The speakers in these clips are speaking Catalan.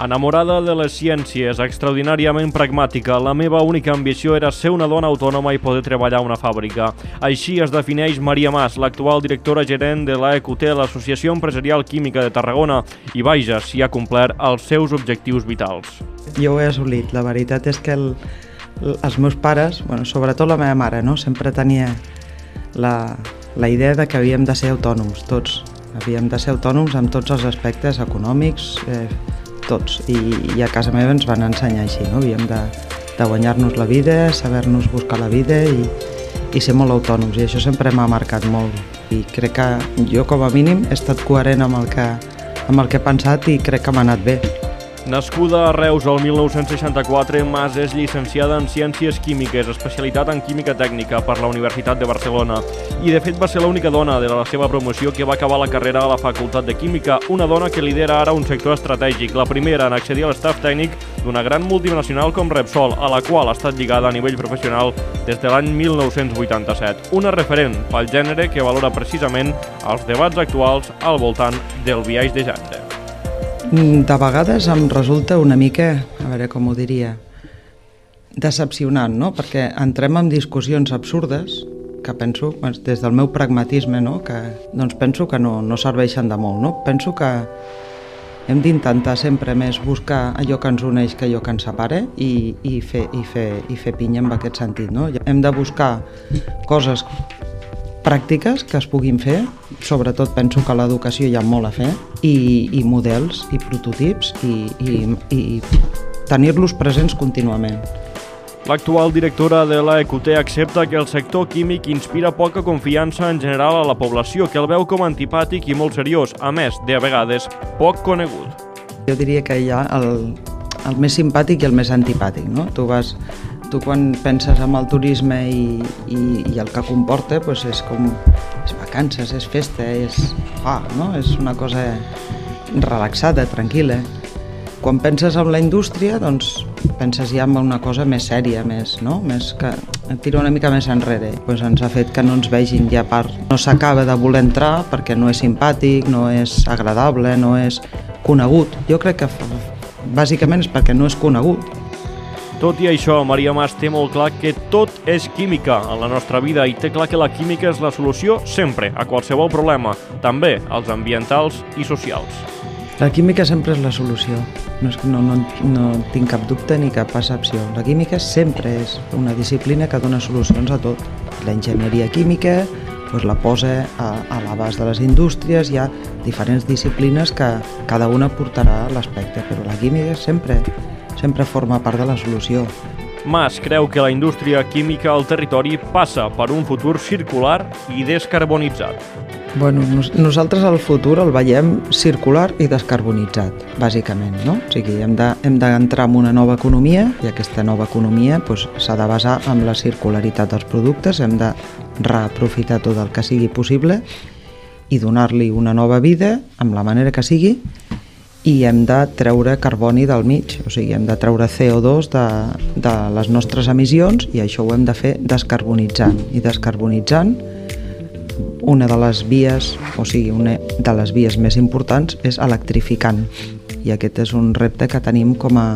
Enamorada de les ciències, extraordinàriament pragmàtica, la meva única ambició era ser una dona autònoma i poder treballar a una fàbrica. Així es defineix Maria Mas, l'actual directora gerent de l'AEQT, l'Associació Empresarial Química de Tarragona, i vaja, si ha complert els seus objectius vitals. Jo ho he assolit. La veritat és que el, els meus pares, bueno, sobretot la meva mare, no? sempre tenia la, la idea de que havíem de ser autònoms, tots. Havíem de ser autònoms en tots els aspectes econòmics, eh, tots. I, I a casa meva ens van ensenyar així, no? Havíem de, de guanyar-nos la vida, saber-nos buscar la vida i, i ser molt autònoms. I això sempre m'ha marcat molt. I crec que jo, com a mínim, he estat coherent amb el que, amb el que he pensat i crec que m'ha anat bé. Nascuda a Reus el 1964, Mas és llicenciada en Ciències Químiques, especialitat en Química Tècnica per la Universitat de Barcelona. I de fet va ser l'única dona de la seva promoció que va acabar la carrera a la Facultat de Química, una dona que lidera ara un sector estratègic, la primera en accedir a l'estaf tècnic d'una gran multinacional com Repsol, a la qual ha estat lligada a nivell professional des de l'any 1987. Una referent pel gènere que valora precisament els debats actuals al voltant del viatge de gènere. Mm, de vegades em resulta una mica, a veure com ho diria, decepcionant, no? Perquè entrem en discussions absurdes que penso, des del meu pragmatisme, no? que doncs penso que no, no serveixen de molt. No? Penso que hem d'intentar sempre més buscar allò que ens uneix que allò que ens separa i, i, fer, i, fer, i fer pinya en aquest sentit. No? Hem de buscar coses pràctiques que es puguin fer, sobretot penso que a l'educació hi ha molt a fer, i, i models i prototips i, i, i tenir-los presents contínuament. L'actual directora de l'EQT accepta que el sector químic inspira poca confiança en general a la població, que el veu com antipàtic i molt seriós, a més, de a vegades, poc conegut. Jo diria que hi ha el, el més simpàtic i el més antipàtic, no? Tu vas tu quan penses en el turisme i, i, i el que comporta doncs és com és vacances, és festa, és ah, no? és una cosa relaxada, tranquil·la. Quan penses en la indústria, doncs penses ja en una cosa més sèria, més, no? més que tira una mica més enrere. Pues ens ha fet que no ens vegin ja per... No s'acaba de voler entrar perquè no és simpàtic, no és agradable, no és conegut. Jo crec que bàsicament és perquè no és conegut tot i això, Maria Mas té molt clar que tot és química en la nostra vida i té clar que la química és la solució sempre a qualsevol problema, també als ambientals i socials. La química sempre és la solució, no, és, no, no, no tinc cap dubte ni cap percepció. La química sempre és una disciplina que dona solucions a tot. La enginyeria química doncs la posa a, a l'abast de les indústries, hi ha diferents disciplines que cada una portarà l'aspecte, però la química sempre sempre forma part de la solució. Mas creu que la indústria química al territori passa per un futur circular i descarbonitzat. Bueno, nos nosaltres el futur el veiem circular i descarbonitzat, bàsicament, no? O sigui, hem d'entrar de, en una nova economia i aquesta nova economia s'ha doncs, de basar en la circularitat dels productes, hem de reaprofitar tot el que sigui possible i donar-li una nova vida amb la manera que sigui i hem de treure carboni del mig, o sigui, hem de treure CO2 de, de les nostres emissions i això ho hem de fer descarbonitzant. I descarbonitzant, una de les vies, o sigui, una de les vies més importants és electrificant. I aquest és un repte que tenim com a,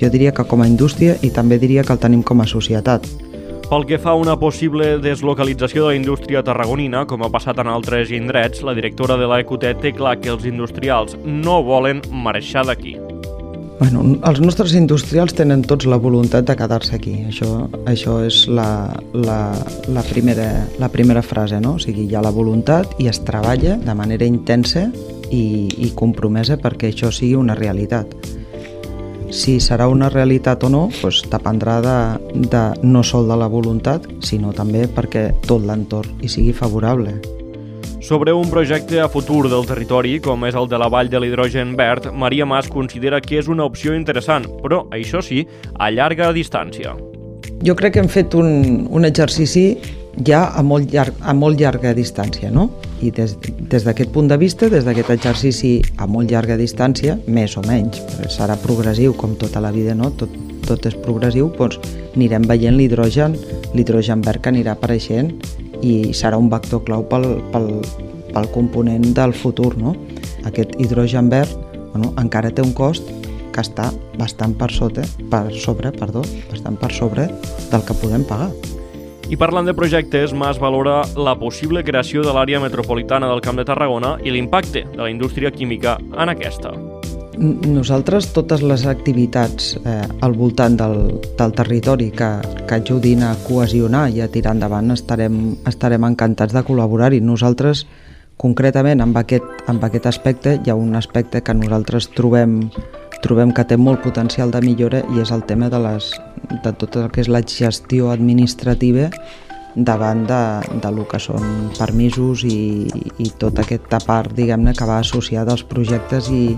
jo diria que com a indústria i també diria que el tenim com a societat. Pel que fa a una possible deslocalització de la indústria tarragonina, com ha passat en altres indrets, la directora de l'EQT té clar que els industrials no volen marxar d'aquí. Bueno, els nostres industrials tenen tots la voluntat de quedar-se aquí. Això, això és la, la, la, primera, la primera frase, no? O sigui, hi ha la voluntat i es treballa de manera intensa i, i compromesa perquè això sigui una realitat. Si serà una realitat o no, doncs dependrà de, de no sol de la voluntat, sinó també perquè tot l'entorn hi sigui favorable. Sobre un projecte a futur del territori, com és el de la Vall de l'Hidrogen Verd, Maria Mas considera que és una opció interessant, però, això sí, a llarga distància. Jo crec que hem fet un, un exercici ja a molt, llarg, a molt llarga distància, no? I des, d'aquest punt de vista, des d'aquest exercici a molt llarga distància, més o menys, serà progressiu com tota la vida, no? Tot, tot és progressiu, doncs anirem veient l'hidrogen, l'hidrogen verd que anirà apareixent i serà un vector clau pel, pel, pel component del futur, no? Aquest hidrogen verd bueno, encara té un cost que està bastant per sota, per sobre, perdó, bastant per sobre del que podem pagar. I parlant de projectes, Mas valora la possible creació de l'àrea metropolitana del Camp de Tarragona i l'impacte de la indústria química en aquesta. Nosaltres, totes les activitats eh, al voltant del, del territori que, que ajudin a cohesionar i a tirar endavant, estarem, estarem encantats de col·laborar-hi. Nosaltres, concretament, amb aquest, amb aquest aspecte, hi ha un aspecte que nosaltres trobem trobem que té molt potencial de millora i és el tema de, les, de tot el que és la gestió administrativa davant de, de lo que són permisos i, i tota aquesta part diguem-ne que va associada als projectes i,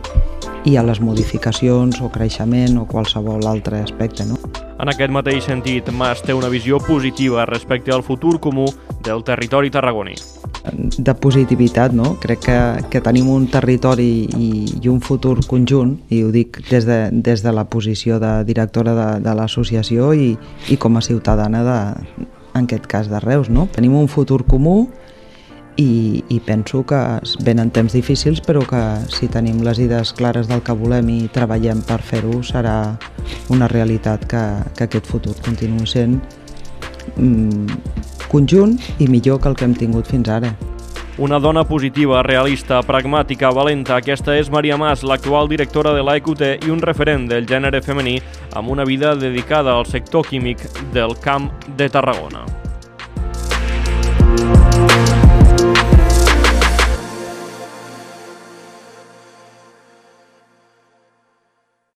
i a les modificacions o creixement o qualsevol altre aspecte. No? En aquest mateix sentit, Mas té una visió positiva respecte al futur comú del territori tarragoní de positivitat, no? Crec que, que tenim un territori i, i un futur conjunt, i ho dic des de, des de la posició de directora de, de l'associació i, i com a ciutadana de, en aquest cas de Reus, no? Tenim un futur comú i, i penso que venen temps difícils però que si tenim les idees clares del que volem i treballem per fer-ho serà una realitat que, que aquest futur continuï sent mm, conjunt i millor que el que hem tingut fins ara. Una dona positiva, realista, pragmàtica, valenta, aquesta és Maria Mas, l'actual directora de l'AEQT i un referent del gènere femení amb una vida dedicada al sector químic del Camp de Tarragona.